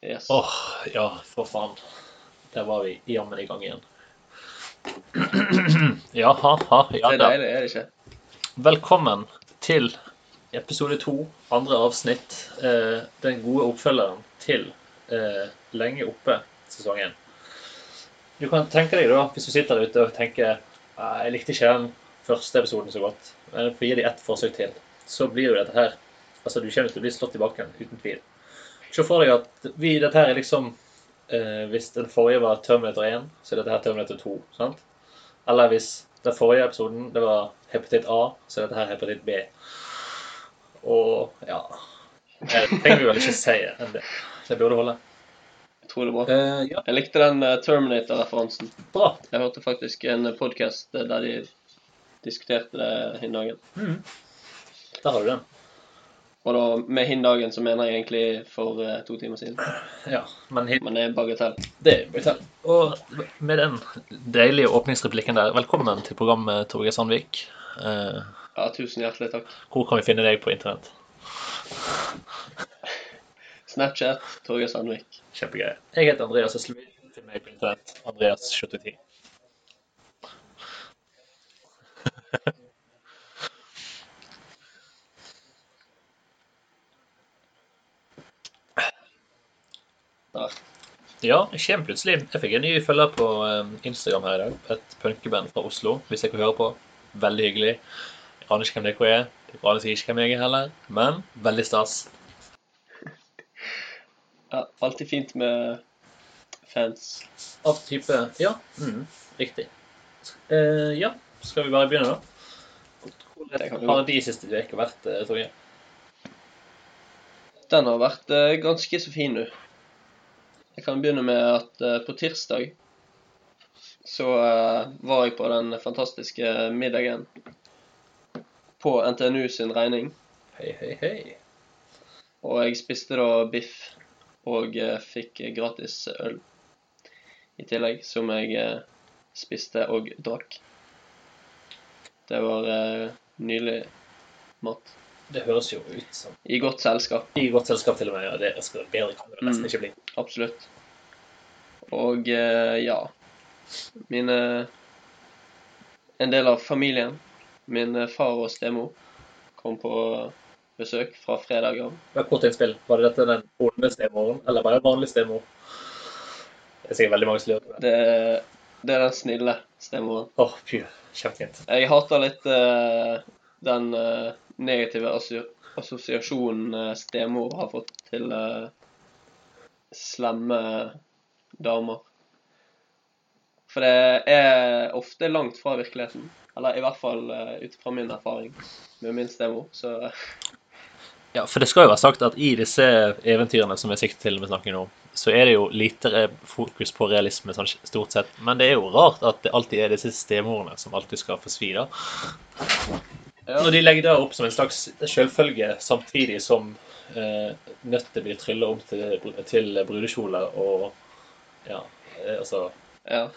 Yes. Åh, ja, for faen. Der var vi jammen i gang igjen. ja, ha, ha, ja det er deilig, er det ikke? Velkommen til episode to, andre avsnitt. Eh, den gode oppfølgeren til eh, Lenge oppe sesongen. Du kan tenke deg da, hvis du sitter der ute og tenker «Ah, jeg likte ikke den første episoden så godt, men jeg får gi dem ett forsøk til, så blir jo dette her Altså, du kommer til å bli slått i bakken, uten tvil. Se for deg at vi, dette her er liksom eh, Hvis den forrige var Terminator 1, så er dette her Terminator 2. sant? Eller hvis den forrige episoden det var hepatitt A, så er dette her hepatitt B. Og ja Jeg trenger vi vel ikke si enn det. Det burde holde. Det er bra. Uh, ja, Jeg likte den eh, Terminator-referansen. bra. Jeg hørte faktisk en podkast der de diskuterte det i dagen. Mm. Der har du den. Og da med hin dagen så mener jeg egentlig for eh, to timer siden. Ja, men hit, Men det er bagatell. det er bagatell. Og med den deilige åpningsreplikken der, velkommen til programmet, Torgeir Sandvik. Eh, Ja, tusen hjertelig takk. hvor kan vi finne deg på internett? Snapchat, Torgeir Sandvik. Kjempegøy. Jeg heter Andreas Eslevik. Til meg på internett. Andreas 710. Ja. Ja, jeg plutselig. Jeg fikk en ny følger på eh, Instagram her i dag. Et punkeband fra Oslo, hvis jeg kan høre på. Veldig hyggelig. Jeg aner ikke hvem dere er. Jeg aner ikke hvem jeg er heller. Men veldig stas. ja. Alltid fint med fans. Av type Ja, mm, riktig. Eh, ja, skal vi bare begynne, da? Hvordan har de siste ukene vært, tror Torgeir? Den har vært eh, ganske så fin, du. Jeg kan begynne med at eh, på tirsdag så eh, var jeg på den fantastiske middagen på NTNU sin regning. Hei, hei, hei. Og jeg spiste da biff og eh, fikk gratis øl i tillegg, som jeg spiste og drakk. Det var nylig mat. Det høres jo ut som I godt selskap. I godt selskap, til og med. Ja, det skal bedre kan det nesten Mm. ikke bli. Absolutt. Og eh, ja Mine En del av familien, min eh, far og stemor, kom på besøk fra fredag av. Bare kort innspill. Var det dette den onde stemoren, eller bare en vanlig stemor? Det er sikkert veldig mange som lurer på det. Det, det er den snille stemoren. Åh, pju, Kjempefint. Jeg hater litt uh, den uh, negative assosiasjonen stemor har fått til uh, slemme damer. For det er ofte langt fra virkeligheten. Eller i hvert fall uh, ut fra min erfaring med min stemor. Så Ja, for det skal jo være sagt at i disse eventyrene som jeg sikter til med snakker nå, så er det jo lite fokus på realisme sånn stort sett. Men det er jo rart at det alltid er disse stemorene som alltid skal få svi, da. ja, Når de legger det opp som en slags selvfølge samtidig som eh, nøttet blir trylla om til, til brudekjoler og Ja, eh, altså ja.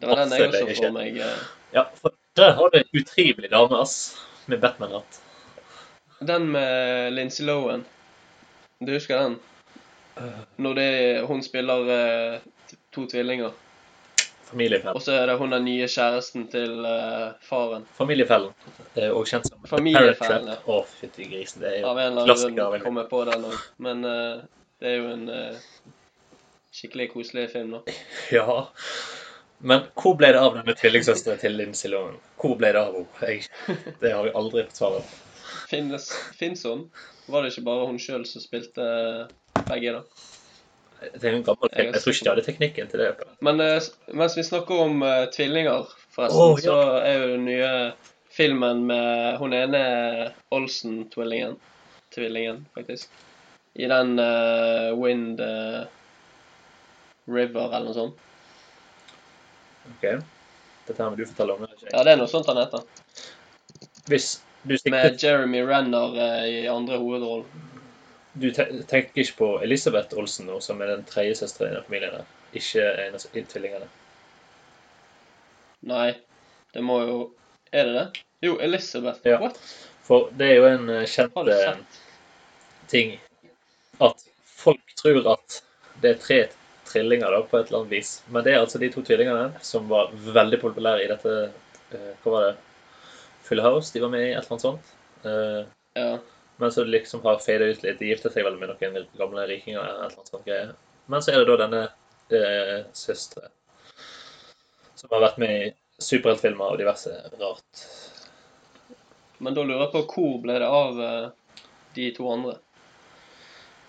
Det var den jeg også ikke. for meg. eh, Ja, for der har du en utrivelig dame, ass. Med Batman-hatt. Den med Lindsay Lohan. Du husker den? Når det, hun spiller eh, to tvillinger. Familiefellen. Og så er det hun den nye kjæresten til eh, faren. Familiefellen. er Og kjent som Parent Trap. Å, fytti grisen. Det er jo Av en eller annen klassiker. grunn kom jeg på den òg. Men eh, det er jo en eh, skikkelig koselig film, da. Ja. Men hvor ble det av denne tvillingsøsteren til Lindsay Lohan? Hvor ble det av henne? Det har jeg aldri fått svar på. Finnes, finnes hun? Var det ikke bare hun sjøl som spilte begge, da? Det er en gammel er Jeg tror ikke de hadde teknikken til det. Men uh, mens vi snakker om uh, tvillinger, forresten, oh, ja. så er jo den nye filmen med hun ene Olsen-tvillingen. Tvillingen, faktisk. I den uh, Wind eh, River, eller noe sånt. Ok. Dette her må du fortelle om. det ikke. Ja, det er noe sånt han heter. Hvis du sikter Med Jeremy Renner eh, i andre hovedrollen. Du te tenker ikke på Elisabeth Olsen nå, som er den tredje søsteren i den familien? her? Ikke en av tvillingene? Nei, det må jo Er det det? Jo, Elisabeth. Ja. What? For det er jo en eh, kjent eh, ting at folk tror at Det er tre trillinger da, på et eller annet vis. Men det er altså de to tvillingene som var veldig populære i dette eh, Hva var det? Full House? De var med i et eller annet sånt. Eh, Ja. men så liksom har fada ut litt. De giftet seg vel med noen gamle rikinger eller et eller annet sånt greie. Men så er det da denne eh, søstre som har vært med i superheltfilmer og diverse rart. Men da lurer jeg på hvor ble det av de to andre?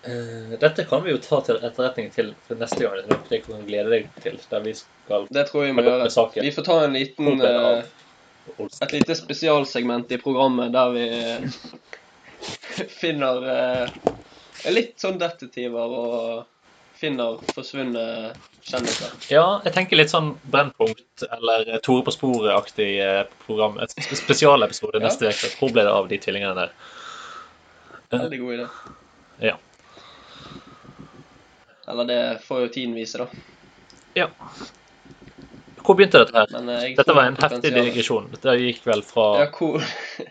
Eh, dette kan vi jo ta til etterretning til neste gang. Det noe jeg glede deg til. Der vi skal Det tror jeg vi må gjøre. saken. Vi får ta en liten eh? Et lite spesialsegment i programmet der vi eh, finner litt sånn detektiver og finner forsvunne kjendiser. Ja, jeg tenker litt sånn Brennpunkt eller Tore på sporet-aktig program. Et spesialepisode Ja. neste uke. Hvor ble det av de tvillingene der? Veldig god idé. Ja. Eller det får jo tiden vise, da. ja. Hvor begynte dette her? Men eh, Dette var en heftig digresjon. Dette gikk vel fra Ja, hvor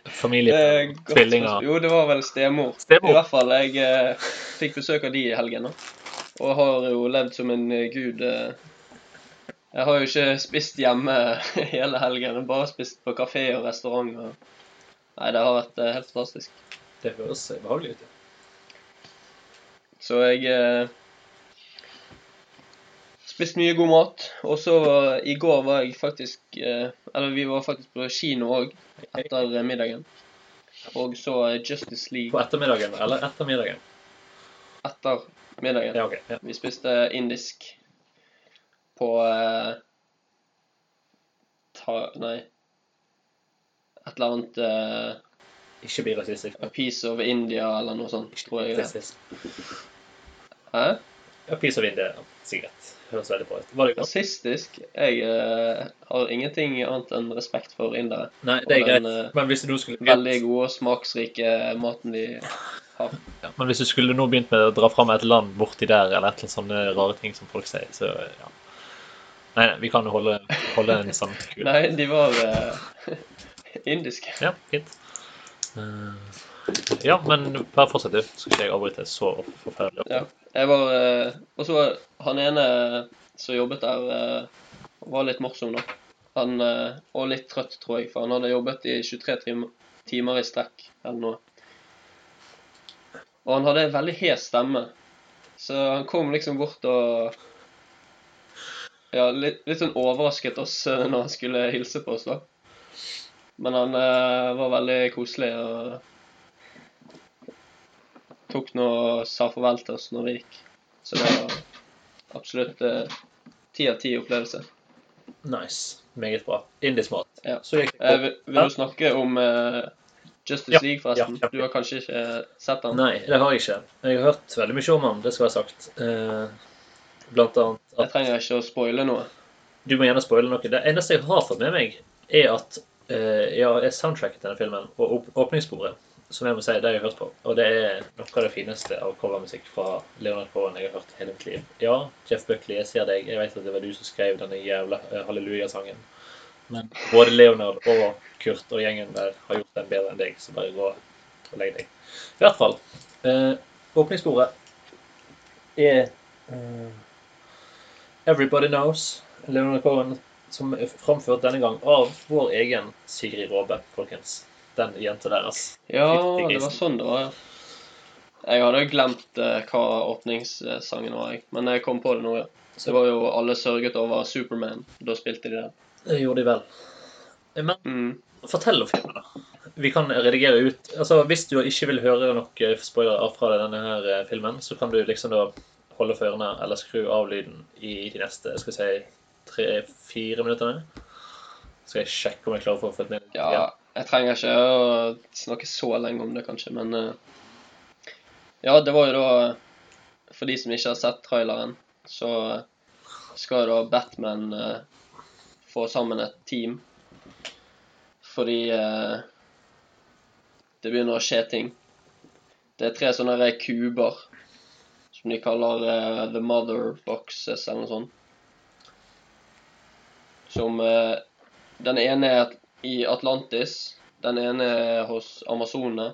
familie til tvillinger. Jo, det var vel stemor. Stemor. I hvert fall. Jeg eh, fikk besøk av de i helgen, da. Og har jo levd som en eh, gud. Eh. Jeg har jo ikke spist hjemme hele helgen. Bare spist på kafé og restaurant. Og... Nei, det har vært eh, helt fantastisk. Det høres behagelig ut. ja. Så jeg eh, spiste mye god mat. Og så eh, i går var jeg faktisk eh, Eller vi var faktisk på kino òg, etter eh, middagen. Og så Justice League. På ettermiddagen eller ettermiddagen? etter middagen. Ja, okay, Ja. Vi spiste indisk på eh, ta, Nei. Et eller annet eh, Ikke bli rasistisk. A Piece of India eller noe sånt, tror jeg. det. rasistisk. Hæ? Ja, pris og vin, det ja. sikkert. Høres veldig bra ut. Var det godt? Rasistisk? Jeg uh, har ingenting annet enn respekt for indere. Nei, det er Og den, greit. eh, Men hvis du skulle Veldig gode og smaksrike maten de har. Ja, men hvis du skulle nå begynt med å dra fram et land borti der, eller et eller annet sånne rare ting som folk sier, så ja. Nei, nei, vi kan holde, holde en sånn kul. Nei, de var uh, indiske. Ja, fint. Eh, ja, men bare fortsett, du. Skal ikke jeg avbryte så forferdelig. Ja. Jeg var eh, Og så han ene som jobbet der, eh, var litt morsom, da. Han, eh, og litt trøtt, tror jeg, for han hadde jobbet i 23 tim timer i strekk eller noe. Og han hadde en veldig hes stemme, så han kom liksom bort og Ja, litt, litt sånn overrasket oss eh, når han skulle hilse på oss, da. Men han eh, var veldig koselig og tok nå sa farvel til oss når vi gikk. Så det var absolutt eh, ti av ti opplevelse. Nice. Meget bra. Indisk mat. Ja. Eh, vil vil du snakke om eh, Justice Ja, League, forresten? ja. Du har kanskje ikke sett den? Nei, det har jeg ikke. Jeg har hørt veldig mye om den, det skal være sagt. Eh, blant annet Jeg trenger ikke å spoile noe. Du må gjerne spoile noe. Det eneste jeg har fått med meg, er at eh, ja, er soundtracket til denne filmen og åp åpningssporet, som jeg må si, det har jeg hørt på. Og det er noe av det fineste av covermusikk fra Leonard Cohen jeg har hørt hele mitt liv. Ja, Jeff Buckley, jeg ser deg. Jeg vet at det var du som skrev denne jævla hallelujasangen. halleluja-sangen. Men både Leonard og Kurt og gjengen der har gjort den bedre enn deg, så bare gå og legg deg. I hvert fall. Eh, åpningssporet er eh, Everybody Knows. Leonard Cohen som er framført denne gang av vår egen Sigrid Råbe, folkens. Den jenta deres. Ja, det var sånn det var, ja. Jeg hadde glemt eh, hva åpningssangen var, jeg. men jeg kom på det nå, ja. Så Det var jo Alle sørget over Superman. Da spilte de den. Det gjorde de vel. Men Mm. fortell om filmen, da. Vi kan redigere ut Altså, Hvis du ikke vil høre nok spoiler fra denne her eh, filmen, så kan du liksom da holde for ørene eller skru av lyden i de neste skal vi si, tre-fire minuttene. Skal jeg sjekke om jeg klarer å få med litt? Ja, jeg trenger ikke å snakke så lenge om det, kanskje, men eh, Ja, det var jo da For de som ikke har sett traileren, så skal da Batman eh, få sammen et team. Fordi eh, det begynner å skje ting. Det er tre sånne kuber som de kaller uh, The Mother Boxes, eller noe sånt. Som uh, Den ene er i Atlantis, den ene er hos Amazonene,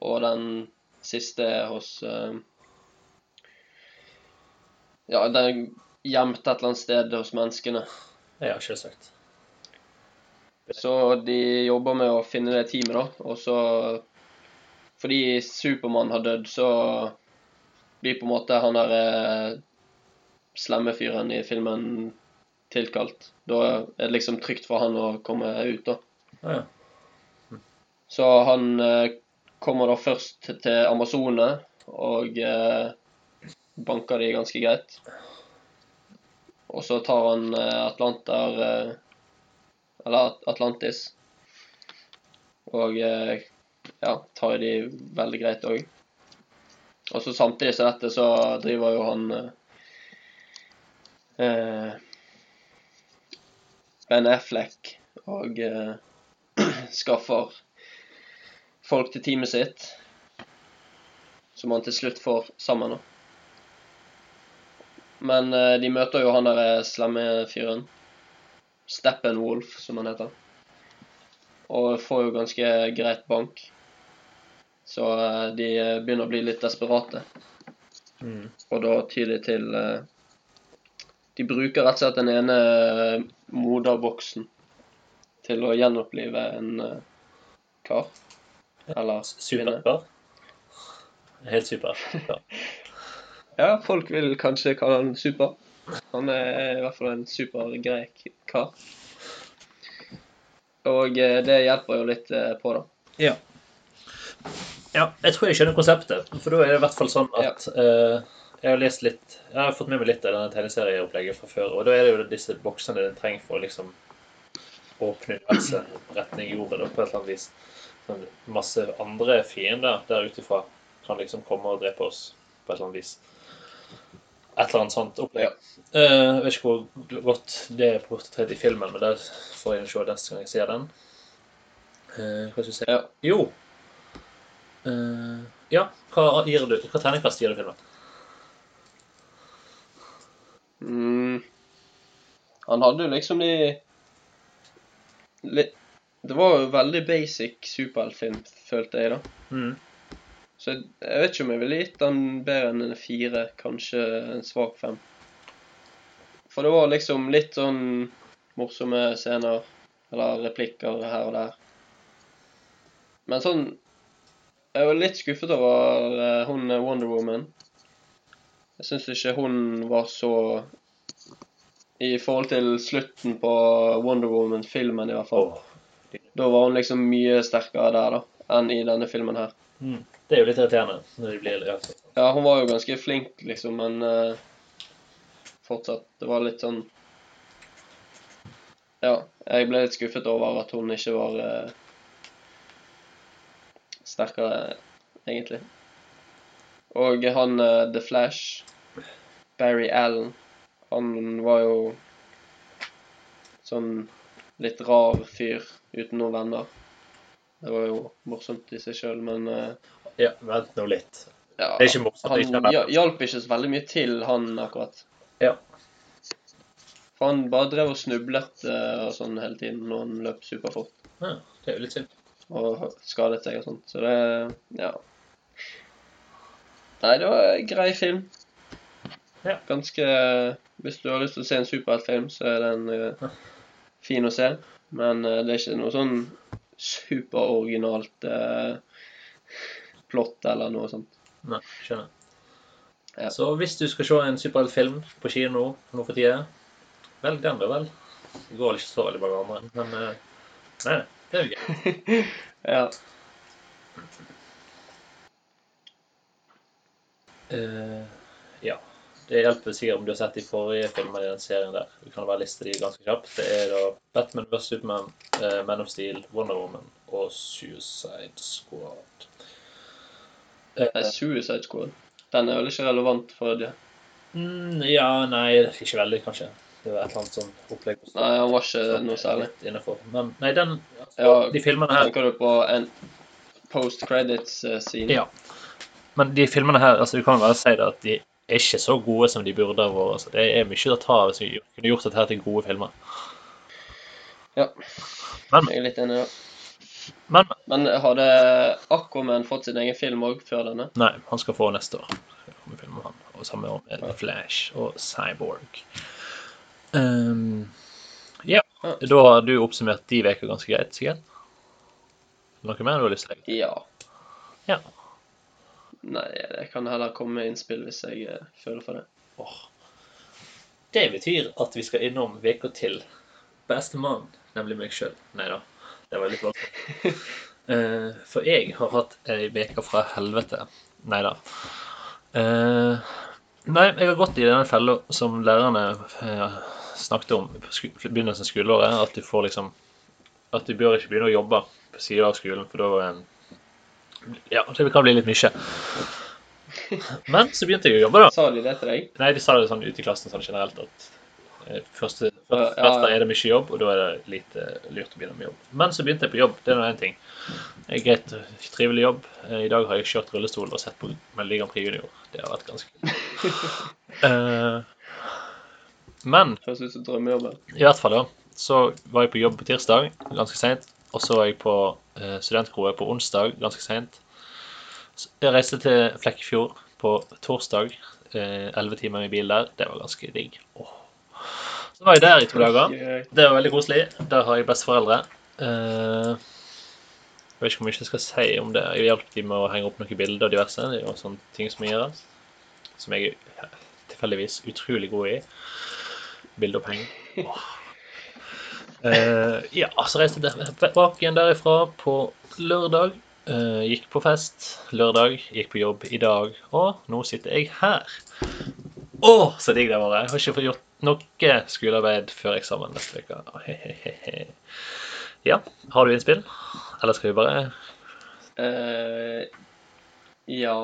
og den siste er hos eh, Ja, den er gjemt et eller annet sted hos menneskene. Ja, selvsagt. Så de jobber med å finne det teamet, da. Og så Fordi Supermann har dødd, så blir på en måte han der eh, slemme fyren i filmen tilkalt. Da er det liksom trygt for han å komme ut, da. Ja, ja. Så han eh, kommer da først til Amazone og eh, banker de ganske greit. Og så tar han eh, Atlanter eh, Eller Atlantis. Og eh, ja, tar de veldig greit òg. Og så samtidig som dette, så driver jo han eh, eh, Ben Affleck og uh, skaffer folk til teamet sitt, som han til slutt får sammen. da. Men uh, de møter jo han der eh, slemme fyren. Steppenwolf, som han heter. Og får jo ganske greit bank. Så uh, de begynner å bli litt desperate. Mm. Og da tyr de til De bruker rett og slett den ene eh, moderboksen til å gjenopplive en uh, kar. Eller. Superkar. Helt super. Ja. Ja, folk vil kanskje kalle han super. Han er i hvert fall en supergrei grek kar. Og eh, det hjelper jo litt eh, på, da. Ja. ja. Jeg tror jeg skjønner konseptet. For da er det i hvert fall sånn at eh, Jeg har lest litt Jeg har fått med meg litt av denne tegneserieopplegget fra før. Og da er det jo disse boksene den trenger for å liksom åpne universet retning jorda da, på et eller annet vis. Sånn, masse andre fiender der ute ifra kan liksom komme og drepe oss på et eller annet vis. Et eller annet sånt opplegg. Ja. jeg vet ikke hvor godt det er portrettert i filmen, men det får jeg se neste gang jeg ser den. Eh, hva skal vi si? Ja. Jo. Eh, ja, hva gir du? Hva terningkast gir du filmen? Mm. Han hadde jo liksom de litt Det var jo veldig basic superheltfilm, følte jeg, da. Mm. Så jeg, jeg vet ikke om jeg ville gitt den bedre enn en fire, kanskje en svak fem. For det var liksom litt sånn morsomme scener, eller replikker her og der. Men sånn Jeg var litt skuffet over uh, hun eh, Wonder Woman. Jeg syns ikke hun var så I forhold til slutten på Wonder Woman-filmen, i hvert fall. Oh. Da var hun liksom mye sterkere der, da, enn i denne filmen her. Mm. Det er jo litt irriterende når de blir så- Ja, hun var jo ganske flink, liksom, men uh, fortsatt Det var litt sånn Ja, jeg ble litt skuffet over at hun ikke var uh, sterkere, egentlig. Og han uh, The Flash, Barry Allen, han var jo sånn litt rar fyr uten noen venner. Det var jo morsomt i seg sjøl, men eh, ja, vent nå litt. ja, Det er ikke morsomt. han ikke hjalp ikke så veldig mye til, han akkurat. Ja. For han bare drev og snublet eh, og sånn hele tiden når han løp superfort ja, det er jo litt synd. og skadet seg og sånt. Så det Ja. Nei, det var en grei film. Ja. Ganske Hvis du har lyst til å se en superheltfilm, så er den uh, fin å se. Men uh, det er ikke noe sånn superoriginalt uh, plott eller noe sånt. Nei, skjønner. Ja. Så hvis du skal se en superheltfilm på kino nå for tida, velg den, da vel. Det går vel ikke så veldig mange andre, men Nei, nei, det er jo gøy. Ja. Uh, ja. Det hjelper sikkert om du har sett de forrige filmene i den serien der. Vi kan bare liste de ganske kjapt. Det er da Batman vs. Superman, uh, Man of Steel, Wonder Woman og Suicide Squad. Eh, Nei, Suicide Squad. Den er vel ikke relevant for det. mm, ja, nei, ikke veldig, kanskje. Det var et eller annet sånn opplegg. Nei, han var ikke noe særlig. Innenfor. Men nei, den Ja, De filmene her Tenker du på en post credits-scene? Ja. Men de filmene her, altså du kan bare si det at de er ikke så gode som de burde ha vært. Så Det er mye å ta av hvis vi kunne gjort dette til gode filmer. Ja, Jeg er litt enig det. Men Men hadde Aquaman fått sin egen film òg før denne? nei, han skal få neste år. Han. og samme år med Flash og Cyborg. Um, ja. Ja. Da har du oppsummert de uker ganske greit, sikkert? Noe mer du har lyst til å legge? Ja. Ja. Nei, jeg kan heller komme med innspill hvis jeg eh, føler for det. Åh. Det betyr at vi skal innom uka til bestemann, nemlig meg sjøl. Nei da, det var litt voldsomt. Eh, for jeg har hatt ei uke fra helvete. Nei da. Eh, nei, jeg har gått i denne fella som lærerne snakket om på sku- begynnelsen av skoleåret, at du får liksom At du bør ikke begynne å jobbe på siden av skolen, for da Ja, det kan bli litt mye. Men så begynte jeg å jobbe, da. Sa de det til deg? Nei, de sa det sånn ute i klassen sånn generelt at eh, første, Ja, ja. er det mye jobb, og da er det lite lurt å begynne med jobb. Men så begynte jeg på jobb. Det er nå én ting. Greit, trivelig jobb. Eh, I dag har jeg kjørt rullestol og sett på Melodi Grand Prix Junior. Det har vært ganske uh, Men Høres ut som drømmejobben. i hvert fall, da. Så var jeg på jobb på tirsdag ganske seint. Og så var jeg på eh, studentkroet på onsdag ganske seint. Så Jeg reiste til Flekkefjord på torsdag. Elleve timer i bil der. Det var ganske digg. Oh. Så var jeg der i to dager. Det var veldig koselig. Der har jeg besteforeldre. Eh, jeg vet ikke hvor mye jeg skal si om det. Jeg hjalp dem med å henge opp noen bilder og diverse. Det er jo sånne ting som gjøres. Som jeg er tilfeldigvis utrolig god i. Bildeoppheng. Åh. Eh, ja, så reiste jeg tilbake igjen derifra på lørdag. Eh, gikk på fest lørdag, gikk på jobb i dag, og nå sitter jeg her. Å, så digg det var. Jeg har ikke fått gjort noe skolearbeid før eksamen neste uke. Ja, har du innspill? Eller skal vi bare uh, ja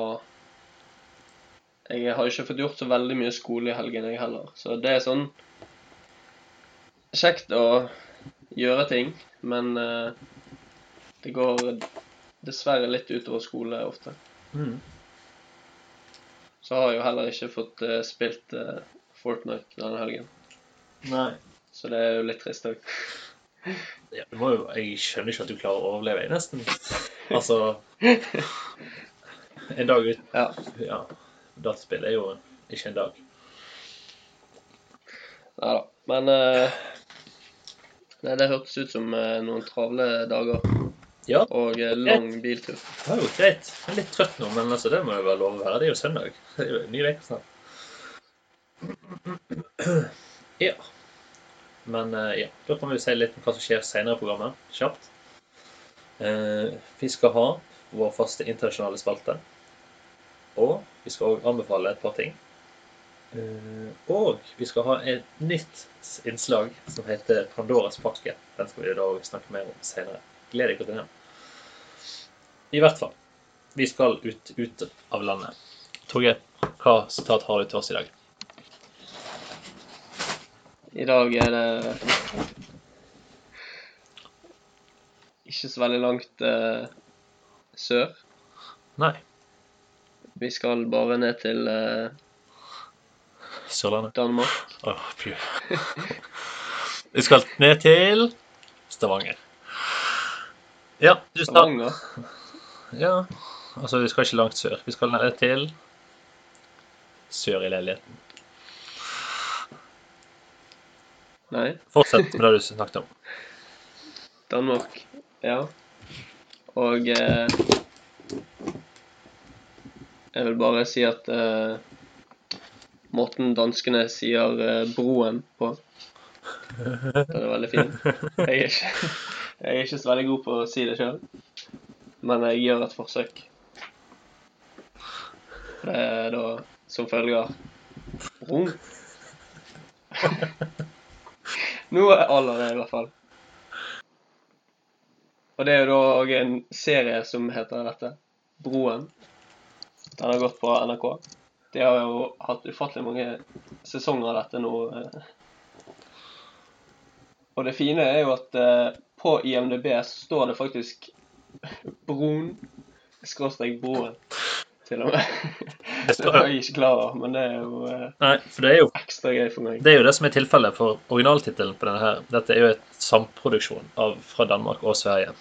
Jeg har ikke fått gjort så veldig mye skole i helgen, jeg heller. Så det er sånn kjekt å gjøre ting, men eh, det går dessverre litt utover skole ofte. mm. Så har jeg jo heller ikke fått eh, spilt eh, Fortnite denne helgen. Nei. Så det er jo litt trist òg. Ja, jeg skjønner ikke at du klarer å overleve, jeg, nesten. Altså En dag ut Ja. Ja. Dataspill er jo ikke en dag. Nei da. Men eh, Nei, det hørtes ut som eh, noen travle dager. Ja. Og eh, lang biltur. Det er jo greit. Jeg er litt trøtt nå, men altså, det må jo være lov å være. Det er jo søndag. Det er jo en ny uke snart. Ja. Men eh, ja, da kan vi si litt om hva som skjer senere i programmet. Kjapt. Vi skal ha vår faste internasjonale spalte. Og vi skal òg anbefale et par ting. Eh, og vi skal ha et nytt innslag som heter Pandoras pakke. Den skal vi da snakke mer om senere. Gleder dere til den. I hvert fall. Vi skal ut, ut av landet. Torgeir, hva sitat har du til oss i dag? I dag er det ikke så veldig langt eh, sør. Nei. Vi skal bare ned til eh, Sørlandet. Danmark. Åh, pju. Vi skal ned til Stavanger. Ja, du sa Stavanger. Ja, altså vi skal ikke langt sør. Vi skal ned til sør i leiligheten. Nei, Fortsett med det du snakket om. Danmark. Ja. Og eh, Jeg vil bare si at eh, måten danskene sier eh, 'broen' på Den er veldig fin. Jeg er, ikke, jeg er ikke så veldig god på å si det sjøl, men jeg gjør et forsøk. Det er da som følger Bro. Noe aller det, i hvert fall. Og det er jo da òg en serie som heter dette. Broen. Den har gått på NRK. De har jo hatt ufattelig mange sesonger av dette nå. eh. Og det fine er jo at eh, på IMDb står det faktisk Broen skråstrek Broen, til og med. Det var jeg ikke klar over, men det er jo eh, Nei, det er jo ekstra gøy for meg. det, er jo det som er tilfellet for originaltittelen på denne her. Dette er jo et samproduksjon av, fra Danmark og Sverige.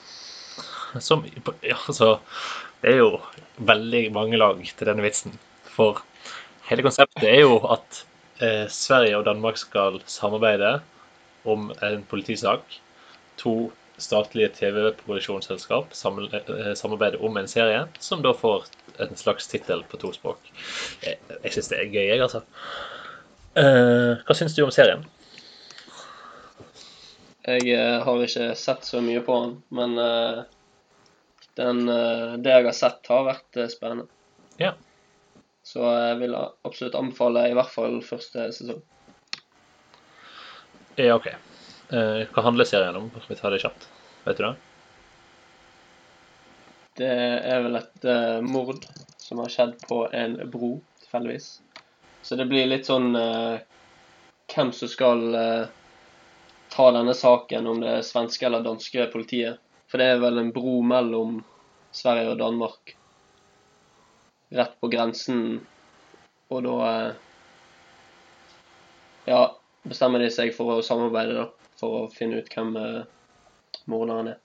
Som Ja, altså Det er jo veldig mange lag til denne vitsen. For Hele konseptet er jo at eh, Sverige og Danmark skal samarbeide om en politisak. To statlige TV-produksjonsselskap eh, samarbeider om en serie, som da får en slags tittel på to språk. Jeg, jeg syns det er gøy, jeg, altså. Eh, hva syns du om serien? Jeg eh, har ikke sett så mye på den, men eh, den, det jeg har sett, har vært spennende. Ja. Så jeg vil absolutt anbefale i hvert fall første sesong. Ja, OK. Eh, hva handler serien om? Skal vi ta det kjapt? Vet du det? Det er vel et uh, mord som har skjedd på en bro, tilfeldigvis. Så det blir litt sånn uh, hvem som skal uh, ta denne saken, om det er svenske eller danske politiet. For det er vel en bro mellom Sverige og Danmark. Rett på grensen. Og da eh, Ja, bestemmer de seg for å samarbeide, da. For å finne ut hvem uh, morderen er,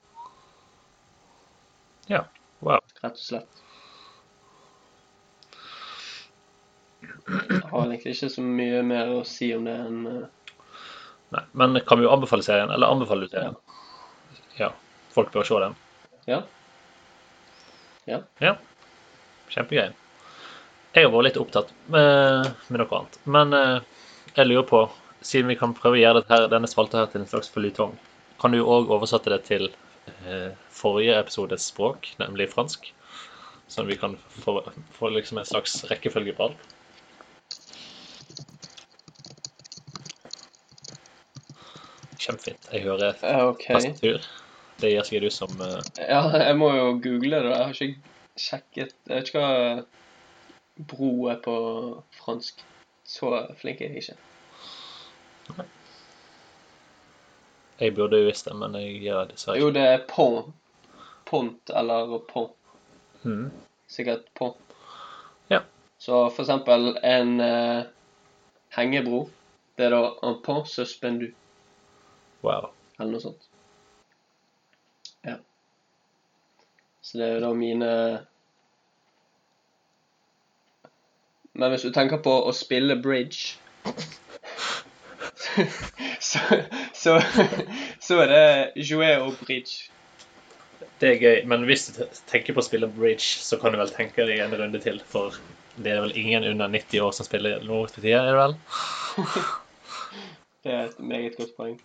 Wow. rett og slett. Jeg har egentlig ikke så mye mer å si om det enn uh... Nei, men kan vi jo anbefale serien? Eller anbefaler du serien? Ja. Folk bør se den. Ja. Ja. Ja. Kjempegøy. Jeg har vært litt opptatt med, med noe annet. Men eh, jeg lurer på, siden vi kan prøve å gjøre her, denne spalta her til en slags føljetong, kan du òg oversette det til eh, forrige episodes språk, nemlig fransk? Sånn at vi kan få, få liksom en slags rekkefølge på alt? Kjempefint. Jeg hører Ja, OK. tastatur. Det gir sikkert du som eh, Ja, jeg må jo google det. Jeg har ikke sjekket Jeg vet ikke hva bro er på fransk. Så flink er jeg ikke. Jeg burde jo visst det, men jeg gjør det dessverre ikke. Jo, det er pont. Pont eller pont. Mhm. Sikkert pont. Ja. Så for eksempel en uh, hengebro. Det er da en pont suspendu, Wow. eller noe sånt. Ja. Så det er jo da mine Men hvis du tenker på å spille bridge så, så, så er det jouer og bridge. Det er gøy, men hvis du tenker på å spille bridge, så kan du vel tenke deg en runde til, for det er vel ingen under 90 år som spiller nå for tida, er det vel? Det er et meget godt poeng.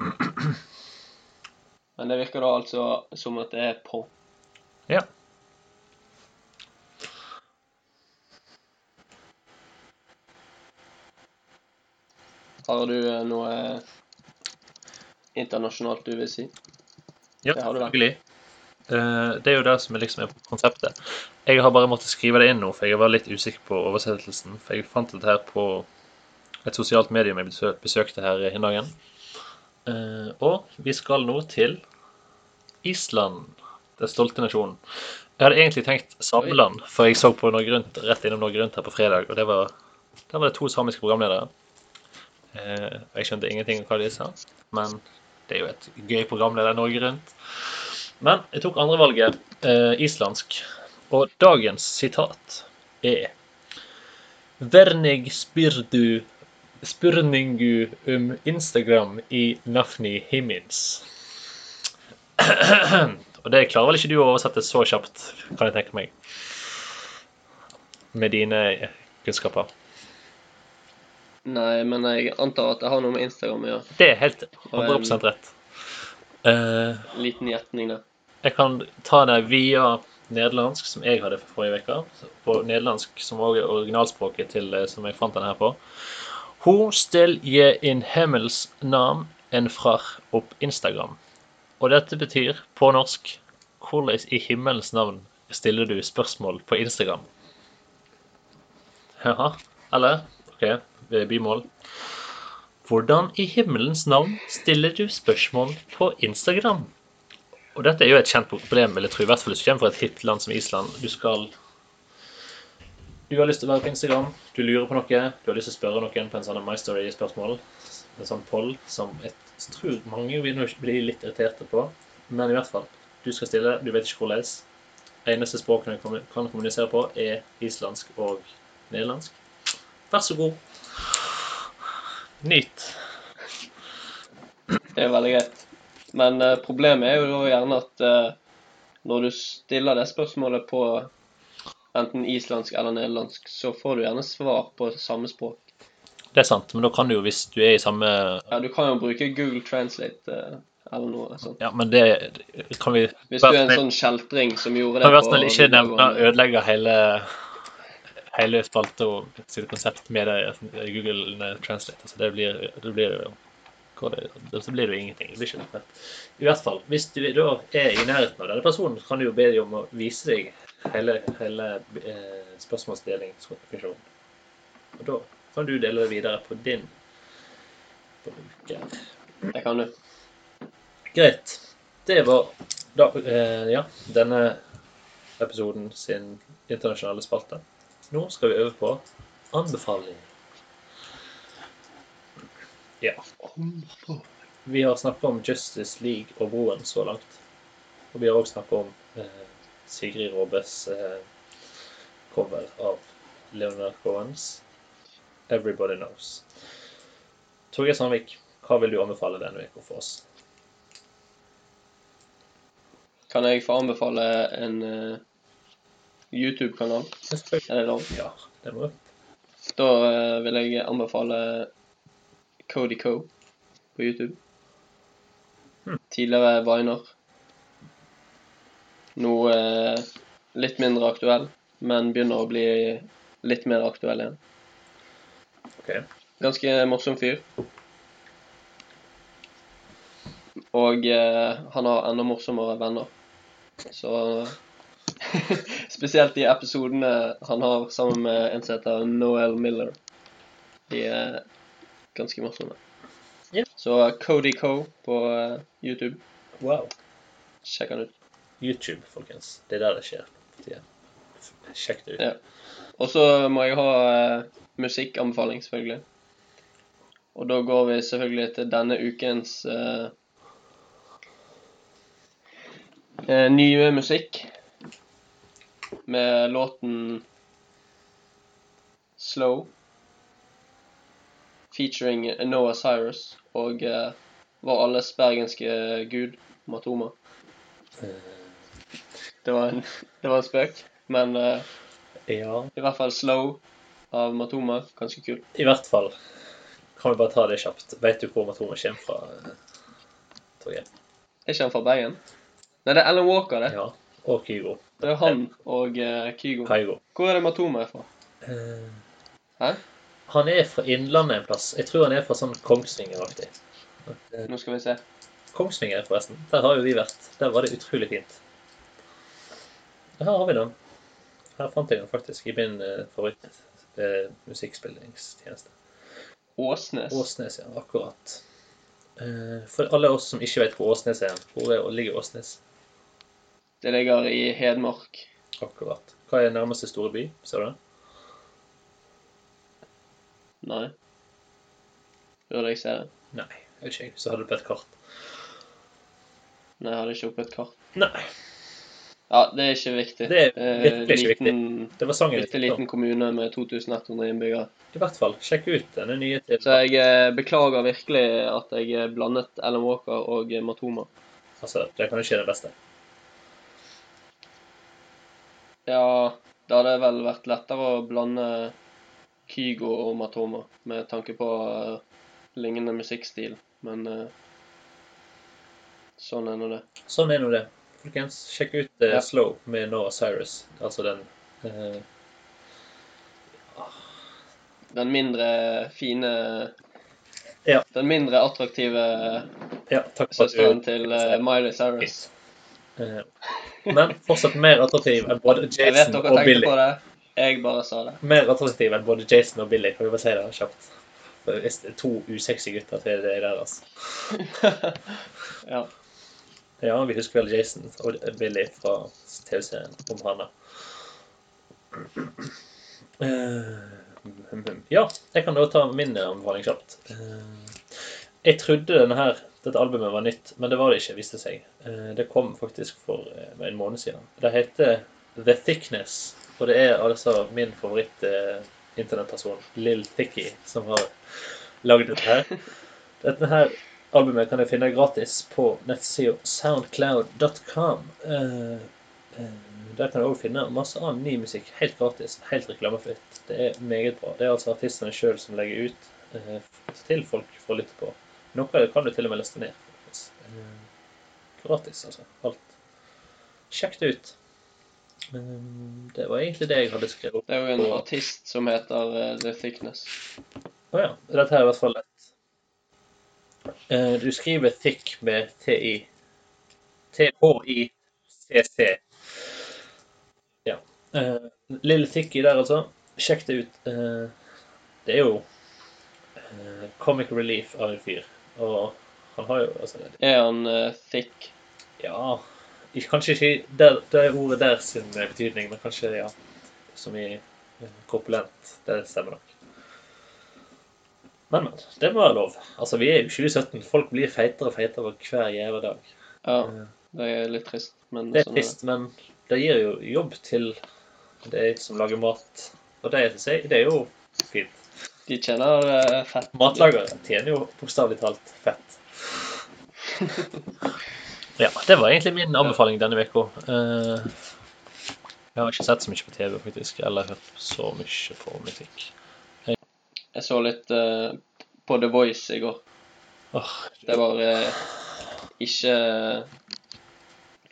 Men det virker da altså som at det er på. Ja. Har du eh, noe internasjonalt du vil si? Ja, Det har du vel. selvfølgelig. Eh, Det er jo det som er liksom er konseptet. Jeg har bare måttet skrive det inn nå, for jeg var litt usikker på oversettelsen. For jeg fant dette her på et sosialt medium jeg besøkte her i dagen. Eh, Og vi skal nå til Island, den stolte nasjonen. Jeg hadde egentlig tenkt Sameland, for jeg så på Norge Rundt, rett innom Norge Rundt her på fredag, og det var, der var det to samiske programledere. Eh, Jeg skjønte ingenting av hva de sa, men det er jo et gøy programleder Norge Rundt. Men jeg tok andrevalget, eh, islandsk, og dagens sitat er Vernig spyrdu spurningu um Instagram i nafni himins. Og det klarer vel ikke du å oversette så kjapt, kan jeg tenke meg. Med dine kunnskaper. Nei, men jeg antar at det har noe med Instagram å gjøre. Det er helt 100 rett. Eh, Liten gjetning da. Jeg kan ta det via nederlandsk, som jeg hadde forrige uke. På nederlandsk, som også er originalspråket til eh, som jeg fant den her på. Ho still je in himmels nam en frar opp Instagram? Og dette betyr på norsk Hvordan i himmelens navn stiller du spørsmål på Instagram? Jaha. Eller OK, bymål. Hvordan i himmelens navn stiller du spørsmål på Instagram? Og dette er jo et kjent problem, vil jeg tro, i hvert fall hvis du kommer fra et hipt land som Island. Du skal Du har lyst til å være på Instagram, du lurer på noe, du har lyst til å spørre noen på en sånn My Story-spørsmål, en sånn poll, som jeg tror mange vil bli litt irriterte på. Men i hvert fall, du skal stille, du vet ikke hvordan. Eneste språket du kan kommunisere på, er islandsk og nederlandsk. Vær så god. Nyt. Det er veldig greit. Men uh, problemet er jo da gjerne at uh, når du stiller det spørsmålet på enten islandsk eller nederlandsk, så får du gjerne svar på samme språk. Det er sant, men da kan du jo, hvis du er i samme Ja, du kan jo bruke Google Translate eh, eller noe sånt. Ja, men det kan vi Hvis du er en sånn kjeltring som gjorde det Kan vi snill ikke nevne å ødelegge hele hele spalte og sitt konsept med det i Google Translate. Altså det blir det blir jo det, Så blir det jo ingenting. Det blir ikke noe. I hvert fall, hvis du da er i nærheten av denne personen, så kan du jo be dem om å vise deg hele, hele eh, spørsmålsdelingsfunksjonen. Og da kan du dele det videre på din bruker. Det kan du. Greit. Det var da, eh, ja, denne episoden sin internasjonale spalte. Nå skal vi øve på anbefaling. Ja. Vi har snakket om Justice League og Broen så langt. Og vi har også snakket om eh, Sigrid Råbes eh, cover av Leonard Cohens 'Everybody Knows'. Torgeir Sandvik, hva vil du anbefale denne uka for oss? Kan jeg få anbefale en uh, YouTube-kanal? Er det lov? Ja, det må du. Da uh, vil jeg anbefale Cody Co på YouTube. Hmm. Tidligere Viner. Nå uh, litt mindre aktuell, men begynner å bli litt mer aktuell igjen. Ok. Ganske morsom fyr. Og eh, han har enda morsommere venner. Så Spesielt de episodene han har sammen med en som heter Noel Miller. De er ganske morsomme. Yeah. Så Cody Co på eh, YouTube. Wow. Sjekk han ut. YouTube, folkens. Det er der det skjer. Sjekk det ut. Ja. Og så må jeg ha eh, musikkanbefaling, selvfølgelig. Og da går vi selvfølgelig til denne ukens eh, eh, nye musikk. Med låten 'Slow'. Featuring Noah Cyrus og eh, vår alles bergenske gud, Matoma. Det var en, det var en spøk, men eh, ja. i hvert fall 'Slow' av Matoma. Ganske kult. I hvert fall kan vi bare ta det kjapt. Vet du hvor Matoma kommer fra? Torgeir? Er ikke han fra Bergen? Nei, det er Alan Walker, det. Ja. Og Kygo. Det er han og uh, Kygo. Kygo. Hvor er det Matoma er fra? Uh, Hæ? han er fra Innlandet en plass. Jeg tror han er fra sånn Kongsvinger-aktig. Eh, Nå skal vi se. Kongsvinger, forresten. Der har jo vi vært. Der var det utrolig fint. Her har vi den. Her fant jeg den faktisk i min uh, favoritt eh, musikkspillingstjeneste. Åsnes. Åsnes, ja. Akkurat. Eh, for alle oss som ikke vet hvor Åsnes er, hvor er, ligger Åsnes? Det ligger i Hedmark. Akkurat. Hva er nærmeste store by? Ser du det? Nei. Burde jeg se det? Nei, jeg vet ikke. Så hadde du på et kart. Nei, jeg hadde ikke oppe et kart. Nei. Ja, det er ikke viktig. Det er Eh, virkelig ikke viktig. Det var sangen Bitte liten kommune med 2100 innbyggere. I hvert fall. Sjekk ut denne nye til Så jeg eh, beklager virkelig at jeg eh, blandet Alan Walker og eh, Matoma. Altså, det kan jo ikke det beste. Ja, det hadde vel vært lettere å blande Kygo og Matoma med tanke på eh, lignende musikkstil, men eh, sånn er nå det. Sånn er nå det. Folkens, sjekk ut uh, Ja. Slow med Noah Cyrus. Altså den uh, Den mindre fine Ja. Den mindre attraktive Ja, søsteren til uh, Miley Cyrus. Uh, Men fortsatt mer attraktiv enn både Jason Jeg vet dere og tenkte Billy. på det. Jeg bare sa det. Mer attraktiv enn både Jason og Billy, kan vi bare si det kjapt. To usexy gutter til det der, altså. ja. Ja, vi husker vel Jason og Billy fra TV-serien om Hanna. Eh, Ja, jeg kan da ta min anbefaling kjapt. Eh, Jeg trodde denne her, dette albumet var nytt, men det var det ikke, viste seg. Eh, Det kom faktisk for en måned siden. Det heter The Thickness, og det er altså min favoritt eh, internettperson, Lill Thicky, som har laget dette her. Dette her albumet kan jeg finne gratis på nettsida soundcloud.com. Eh, eh, der kan du òg finne masse annen ny musikk helt gratis, helt reklamefritt. Det er meget bra. Det er altså artistene sjøl som legger ut eh, til folk for å lytte på. Noe kan du til og med laste ned. gratis, altså. Alt. Sjekk det ut. Det var egentlig det jeg hadde skrevet opp. Det er jo en artist som heter The Thickness. Å ja. Dette er i hvert fall lett. Eh, du skriver thick med TI. T-H-I-C-C. Ja. Uh, Lille Thicky der, altså. Sjekk det ut. Eh, det er jo eh, comic relief av en fyr. Og han har jo altså, Er han uh, thick? Ja Kanskje ikke det, det ordet der sin betydning, men kanskje ja, som i eh, korpulent. Det stemmer nok. Men, men. Det må være lov. Altså, Vi er jo 2017. Folk blir feitere og feitere hver jævla dag. Ja, Eh, det er litt trist, men Det er sånn trist, men det gir jo jobb til de som lager mat. Og det, det er jo fint. De tjener uh, fett. Matlagere tjener jo bokstavelig talt fett. Ja, det var egentlig min anbefaling denne uka. Uh, jeg har ikke sett så mye på TV, faktisk, eller hørt så mye på musikk. Jeg så litt uh, på The Voice i går. Åh, Det var uh, ikke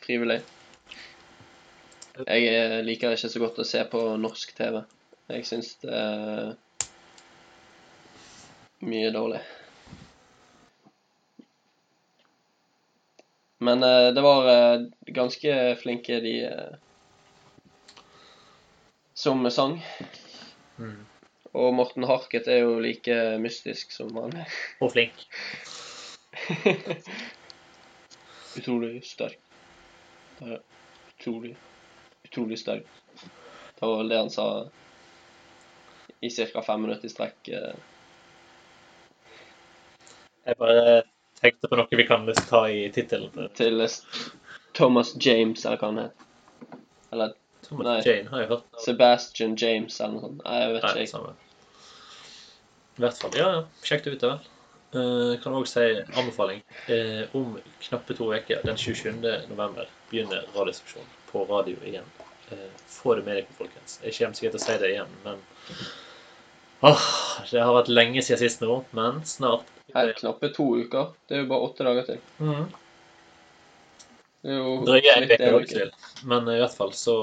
frivillig. Jeg eh, liker ikke så godt å se på norsk TV. Jeg syns det er mye dårlig. Men eh, det var eh, ganske flinke de eh, som sang. mm. Og Morten Harket er jo like mystisk som han er. Og flink. Utrolig sterk. Utrolig, utrolig sterk. Det var vel det han sa i ca. fem minutter i strekk. eh, Jeg bare tenkte på noe vi kan ta i tittelen. til Thomas James, eller hva han het. Thomas Nei. Jane har jeg hørt. Sebastian James, eller noe sånt. Nei, jeg vet Nei, ikke. samme. I hvert fall. Ja, ja. Sjekk det ut, da vel. Uh, kan også si anbefaling. Uh, om knappe to uker, den 27. november, begynner Radioseksjonen på radio igjen. Uh, få det med dere, folkens. Jeg kommer sikkert til å si det igjen, men Åh, Det har vært lenge siden sist nå, men snart. Her, knappe to uker. Det er jo bare åtte dager til. Mm. Det er jo Drøye en uke til. Men i hvert fall så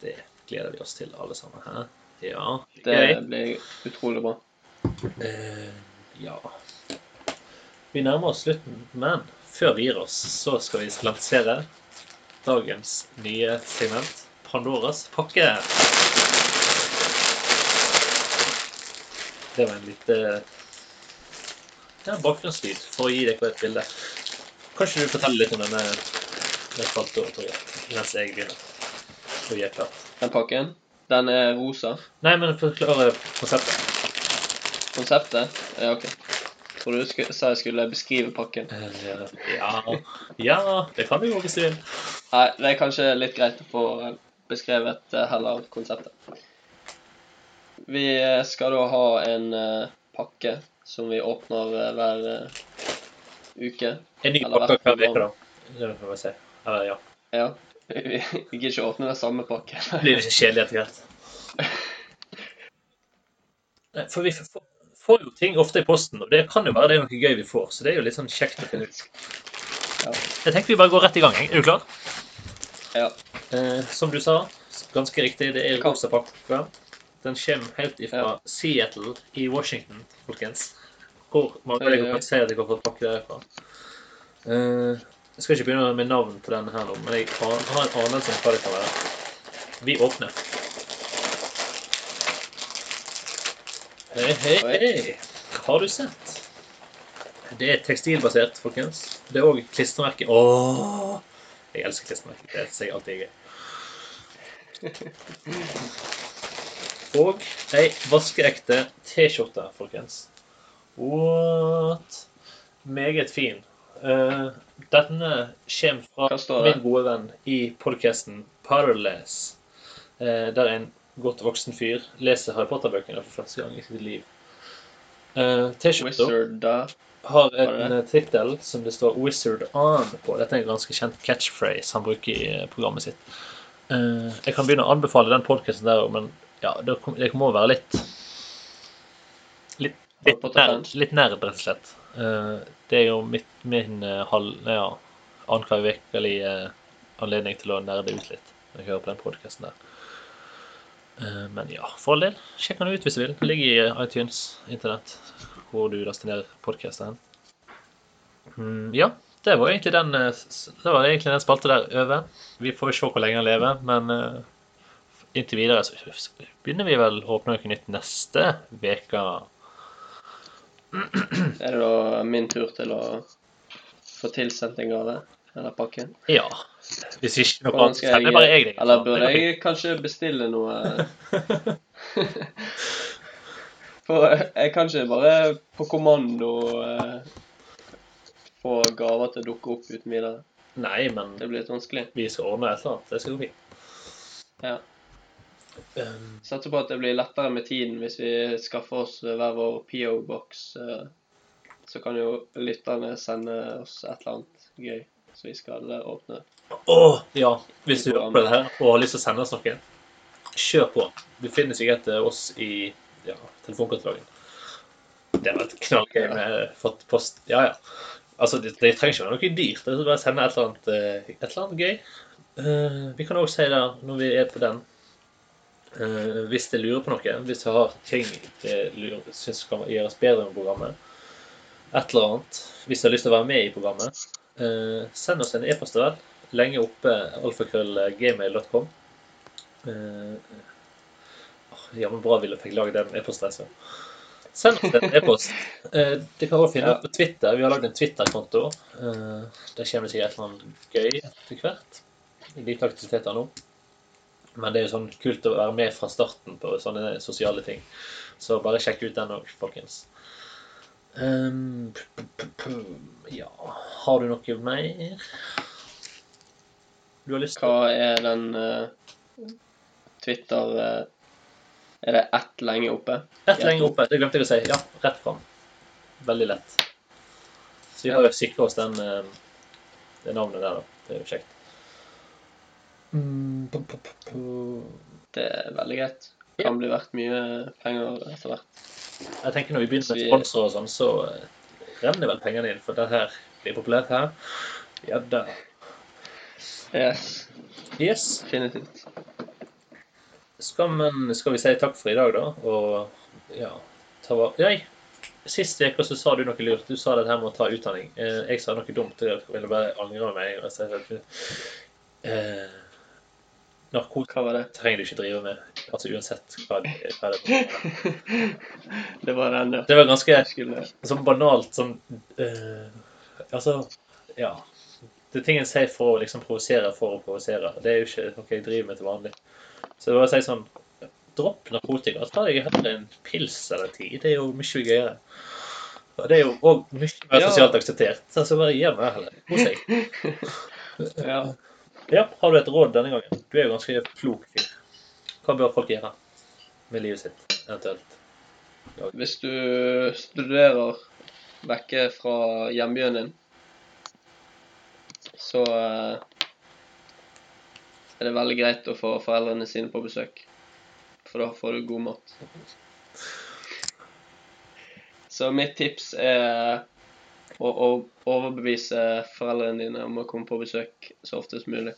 Det gleder vi oss til, alle sammen. Hæ? Ja. Det blir utrolig bra. Eh, ja Vi nærmer oss slutten, men før vi gir oss, så skal vi lansere dagens nye segment, Pandoras pakke. Det var en lite ja, bakgrunnslyd for å gi dere et bilde. Kanskje du forteller litt om denne den spalta, Torgeir, mens jeg begynner å gjeppe? Den pakken, den er rosa. Nei, men forklare konseptet. Konseptet Ja, OK. Tror du sku- sa jeg skulle beskrive pakken? Eh, Ja, ja, det kan du jo hvis du vil. Nei, det er kanskje litt greit å få beskrevet eh, heller konseptet. Vi eh, skal da ha en pakke som vi åpner hver uke. En ny pakke hver uke, da. Det får vi se. Eller, ja. Ja. Vi gidder ikke åpne den samme pakken. Det blir litt kjedelig etter hvert. For vi får, får jo ting ofte i posten, og det kan jo være det er noe gøy vi får. Så det er jo litt sånn kjekt å finne ut. Ja. Jeg tenker vi bare går rett i gang. Er du klar? Ja. Eh, som du sa, ganske riktig, det er rosa pakke. Den kommer helt ifra Ja. Seattle i Washington, folkens. Hvor mange Oi, dere kan se at jeg har fått pakke derfra? Eh, jeg skal ikke begynne med navn på denne her nå, men jeg har en anelse om hva det kan være. Vi åpner. Hei, hei, hei. Har du sett? Det er tekstilbasert, folkens. Det er òg klistremerke. Åh! Jeg elsker klistremerke. Det sier jeg alltid er. Og ei vaskeekte T-skjorte, folkens. What? Meget fin. Eh, denne kommer fra min gode venn i podcasten Parless. Uh, der en godt voksen fyr. Leser Harry Potter-bøkene for første gang i sitt liv. Uh, T-skjorta har en eh, tittel som det står 'Wizard On' på. Dette er en ganske kjent catchphrase han bruker i eh, programmet sitt. Uh, jeg kan begynne å anbefale den podkasten der òg, men ja, det, må være litt Litt, litt, nerd, litt nerd, rett og slett. Eh, det er jo mitt, min eh, halv... Ja, annenhver ukelige anledning til å nerde ut litt når jeg hører på den podkasten der. Eh, Men ja, for all del. Sjekk den ut hvis du vil. Den ligger i iTunes, internett, hvor du laster ned podkasten. Mm, ja, det var egentlig den eh, Det var egentlig den spalta der over. Vi får se hvor lenge den lever, men eh, inntil videre så begynner vi vel å åpne noe nytt neste uke. Er det da min tur til å få tilsendt en gave? Eller pakke? Ja. Hvis ikke noe annet, sender bare jeg deg. Eller burde jeg kanskje bestille noe For jeg kan ikke bare på kommando eh, få gaver til å dukke opp uten videre. Nei, men Det blir litt vanskelig. vi skal ordne et eller annet. Det skal gå fint. Ja. Um, Satser på at det blir lettere med tiden hvis vi skaffer oss hver vår PO-boks. Så kan jo lytterne sende oss et eller annet gøy så vi skal åpne. Åh, ja. Hvis du hører på det her og har lyst til å sende oss noe, kjør på. Du finner sikkert eh, oss i ja, telefonkatalogen. Det var et knallgøy med fått post. Ja, ja. Altså, det, det trenger ikke være noe dyrt. Det er bare å sende et eller annet, eh, et eller annet gøy. Uh, vi kan også si det når vi er på den. Eh, hvis dere lurer på noe, hvis dere har ting dere syns kan gjøres bedre med programmet, et eller annet, hvis dere har lyst til å være med i programmet, eh, send oss en e-post vel. Lenge oppe alfakrøllgmail.com. Eh, Jammen ja, men bra ville fikk lagd den e-postadressen. Send oss en e-post. Eh, det kan også finne Ja. på Twitter. Vi har lagd en Twitter-konto. Eh, der kommer det sikkert et eller annet gøy etter hvert. Lite aktiviteter nå. Men det er jo sånn kult å være med fra starten på sånne sosiale ting. Så bare sjekk ut den òg, folkens. Um, ja Har du noe mer du har lyst til? Hva er den uh, Twitter uh, Er det ett lenge oppe? Ett lenge oppe. Det glemte jeg å si. Ja, rett fram. Veldig lett. Så vi har jo sikra oss den, uh, det navnet der, da. Det er jo kjekt. Mm. Det er veldig greit. Kan bli verdt mye penger etter hvert. Jeg tenker Når vi begynner med sponsorer og sånn, så eh, renner vel pengene inn. For det her blir populært her. Ja da. Yes, Yes. definitivt. Skal, men, skal vi si takk for i dag, da? Og ja ta var... Nei, sist uke sa du noe lurt. Du sa det her med å ta utdanning. Eh, jeg sa noe dumt. Jeg ville bare angre meg. og jeg sa, Eh, narkotika var det? trenger du ikke drive med. Altså uansett hva det, hva det er. Det var den, ja. Det var ganske sånn banalt sånn uh, Altså, ja. Det er ting en sier for å liksom provosere for å provosere. Det er jo ikke noe jeg driver med til vanlig. Så det var å si sånn Dropp narkotika. Ta deg heller en pils eller ti. Det er jo mye gøyere. Og det er jo òg mye mer sosialt akseptert. Altså bare gi meg heller. Kos deg. Ja. Ja, har du et råd denne gangen? Du er jo ganske klok fyr. Hva bør folk gjøre med livet sitt, eventuelt? Hvis du studerer vekke fra hjembyen din, så eh, er det veldig greit å få foreldrene sine på besøk. For da får du god mat. Så mitt tips er å, og overbevise foreldrene dine om å komme på besøk så ofte som mulig.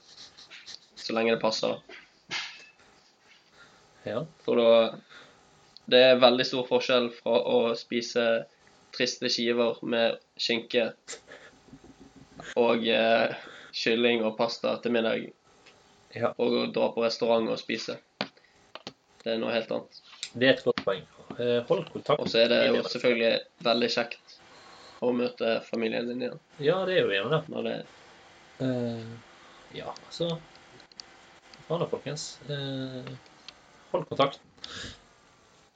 Så lenge det passer, da. Ja. For da Det er veldig stor forskjell fra å spise triste skiver med skinke og eh, kylling og pasta til middag, Ja. og å dra på restaurant og spise. Det er noe helt annet. Det er et godt poeng. Eh, Hold kontakt. Og så er det jo selvfølgelig veldig kjekt å møte familien din igjen. Ja, det er jo gjerne det. Når det uh, ja, så Faen da, folkens. Uh, hold kontakten.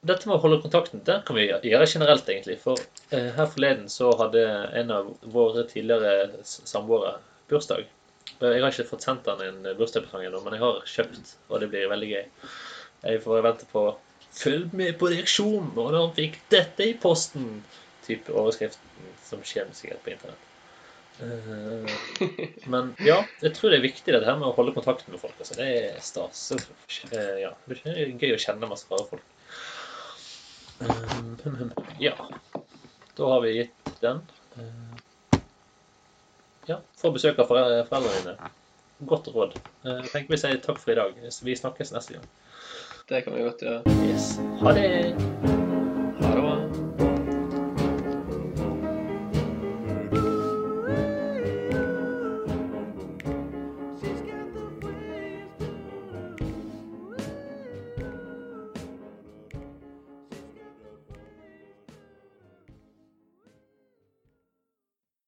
Dette med å holde kontakten, der kan vi gjøre generelt, egentlig. For uh, her forleden så hadde en av våre tidligere samboere bursdag. Jeg har ikke fått sendt han en bursdagspresang ennå, men jeg har kjøpt, og det blir veldig gøy. Jeg får vente på 'Følg med på reaksjonen når han fikk dette i posten'. Type overskriften som skjer sikkert på internett. Eh, men ja, jeg tror det er viktig dette her med å holde kontakten med folk. Altså. Det er stas. Eh, ja, det er gøy å kjenne masse rare folk. Eh, ja. Da har vi gitt den. Ja, få besøk av foreldrene dine. Godt råd. Jeg tenker vi sier takk for i dag. Vi snakkes neste gang. Det kan vi godt gjøre. Yes. Ha det!